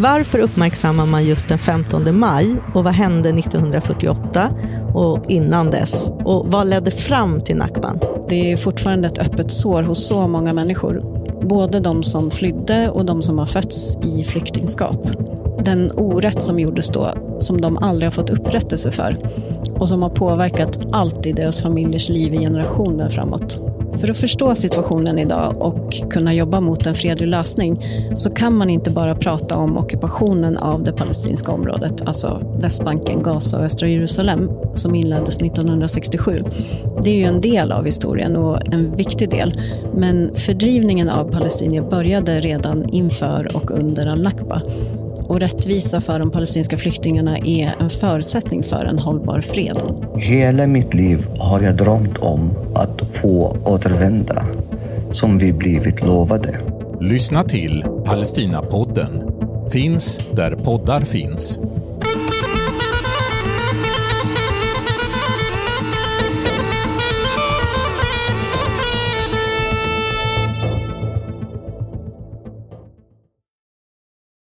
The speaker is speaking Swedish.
Varför uppmärksammar man just den 15 maj och vad hände 1948 och innan dess? Och vad ledde fram till Nakban? Det är fortfarande ett öppet sår hos så många människor. Både de som flydde och de som har fötts i flyktingskap. Den orätt som gjordes då, som de aldrig har fått upprättelse för och som har påverkat allt i deras familjers liv i generationer framåt. För att förstå situationen idag och kunna jobba mot en fredlig lösning så kan man inte bara prata om ockupationen av det palestinska området, alltså Västbanken, Gaza och östra Jerusalem, som inleddes 1967. Det är ju en del av historien och en viktig del. Men fördrivningen av palestinier började redan inför och under al-Nakba och rättvisa för de palestinska flyktingarna är en förutsättning för en hållbar fred. Hela mitt liv har jag drömt om att få återvända, som vi blivit lovade. Lyssna till Palestinapodden. Finns där poddar finns.